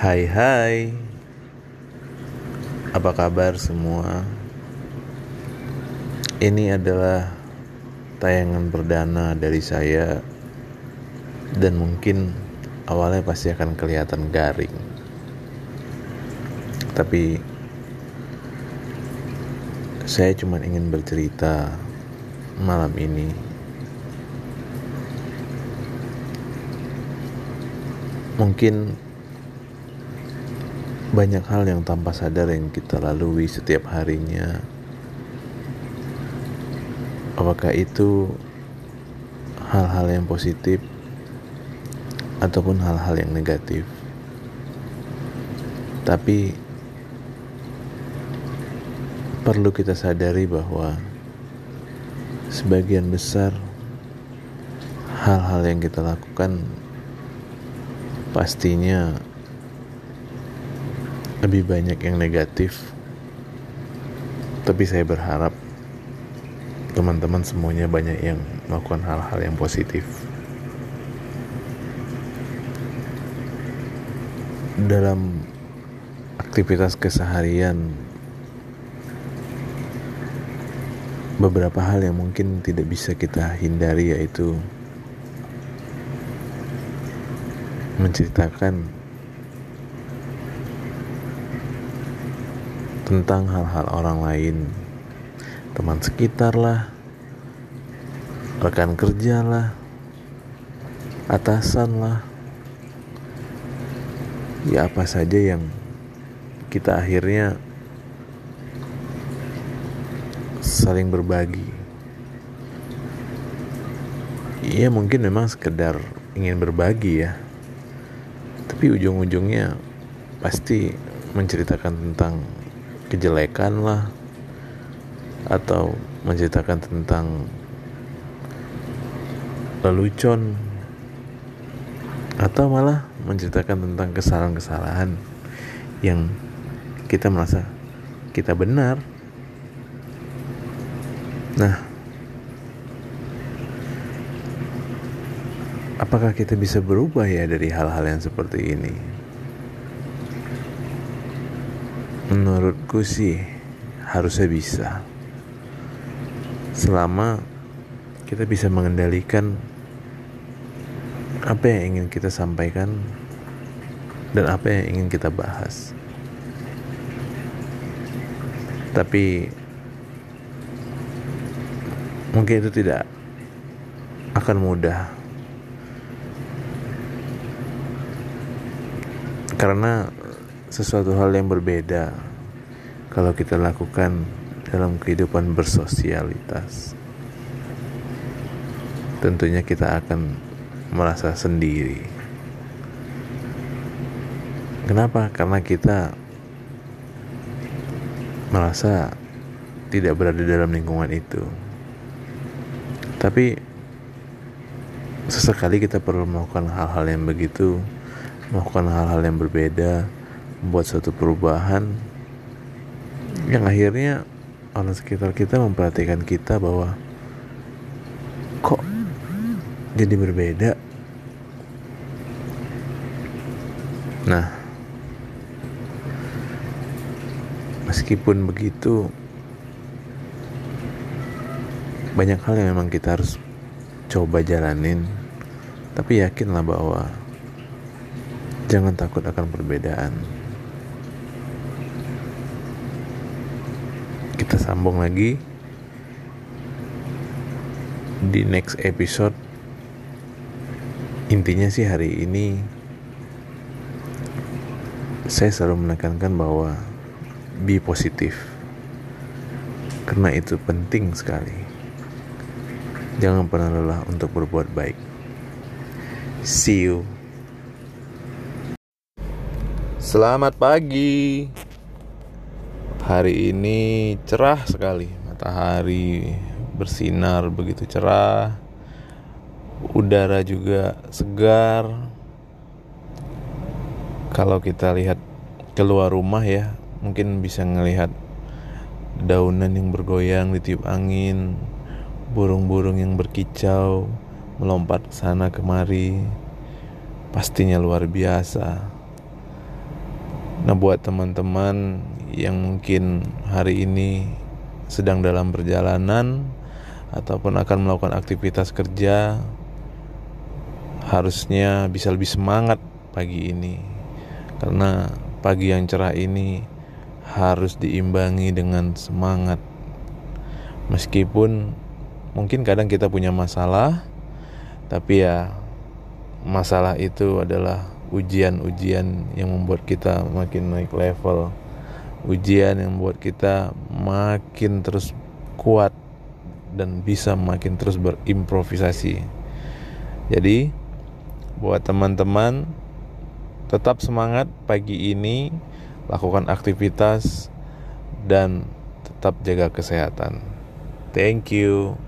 Hai hai. Apa kabar semua? Ini adalah tayangan perdana dari saya. Dan mungkin awalnya pasti akan kelihatan garing. Tapi Saya cuma ingin bercerita malam ini. Mungkin banyak hal yang tanpa sadar yang kita lalui setiap harinya. Apakah itu hal-hal yang positif ataupun hal-hal yang negatif? Tapi perlu kita sadari bahwa sebagian besar hal-hal yang kita lakukan pastinya lebih banyak yang negatif. Tapi saya berharap teman-teman semuanya banyak yang melakukan hal-hal yang positif. Dalam aktivitas keseharian beberapa hal yang mungkin tidak bisa kita hindari yaitu menceritakan tentang hal-hal orang lain, teman sekitar lah, rekan kerja lah, atasan lah, ya apa saja yang kita akhirnya saling berbagi. Iya mungkin memang sekedar ingin berbagi ya. Tapi ujung-ujungnya pasti menceritakan tentang kejelekan lah atau menceritakan tentang lelucon atau malah menceritakan tentang kesalahan-kesalahan yang kita merasa kita benar. Nah, apakah kita bisa berubah ya dari hal-hal yang seperti ini? Menurutku sih harusnya bisa. Selama kita bisa mengendalikan apa yang ingin kita sampaikan dan apa yang ingin kita bahas. Tapi mungkin itu tidak akan mudah karena sesuatu hal yang berbeda kalau kita lakukan dalam kehidupan bersosialitas. Tentunya kita akan merasa sendiri. Kenapa? Karena kita merasa tidak berada dalam lingkungan itu. Tapi sesekali kita perlu melakukan hal-hal yang begitu melakukan hal-hal yang berbeda, membuat suatu perubahan yang akhirnya orang sekitar kita memperhatikan kita bahwa kok jadi berbeda. Nah, meskipun begitu, banyak hal yang memang kita harus coba jalanin, tapi yakinlah bahwa Jangan takut akan perbedaan. Kita sambung lagi di next episode. Intinya sih hari ini saya selalu menekankan bahwa be positif. Karena itu penting sekali. Jangan pernah lelah untuk berbuat baik. See you. Selamat pagi. Hari ini cerah sekali. Matahari bersinar begitu cerah. Udara juga segar. Kalau kita lihat keluar rumah ya, mungkin bisa ngelihat daunan yang bergoyang ditiup angin, burung-burung yang berkicau melompat sana kemari. Pastinya luar biasa Nah, buat teman-teman yang mungkin hari ini sedang dalam perjalanan ataupun akan melakukan aktivitas kerja, harusnya bisa lebih semangat pagi ini, karena pagi yang cerah ini harus diimbangi dengan semangat. Meskipun mungkin kadang kita punya masalah, tapi ya masalah itu adalah ujian-ujian yang membuat kita makin naik level ujian yang membuat kita makin terus kuat dan bisa makin terus berimprovisasi. Jadi buat teman-teman tetap semangat pagi ini lakukan aktivitas dan tetap jaga kesehatan. Thank you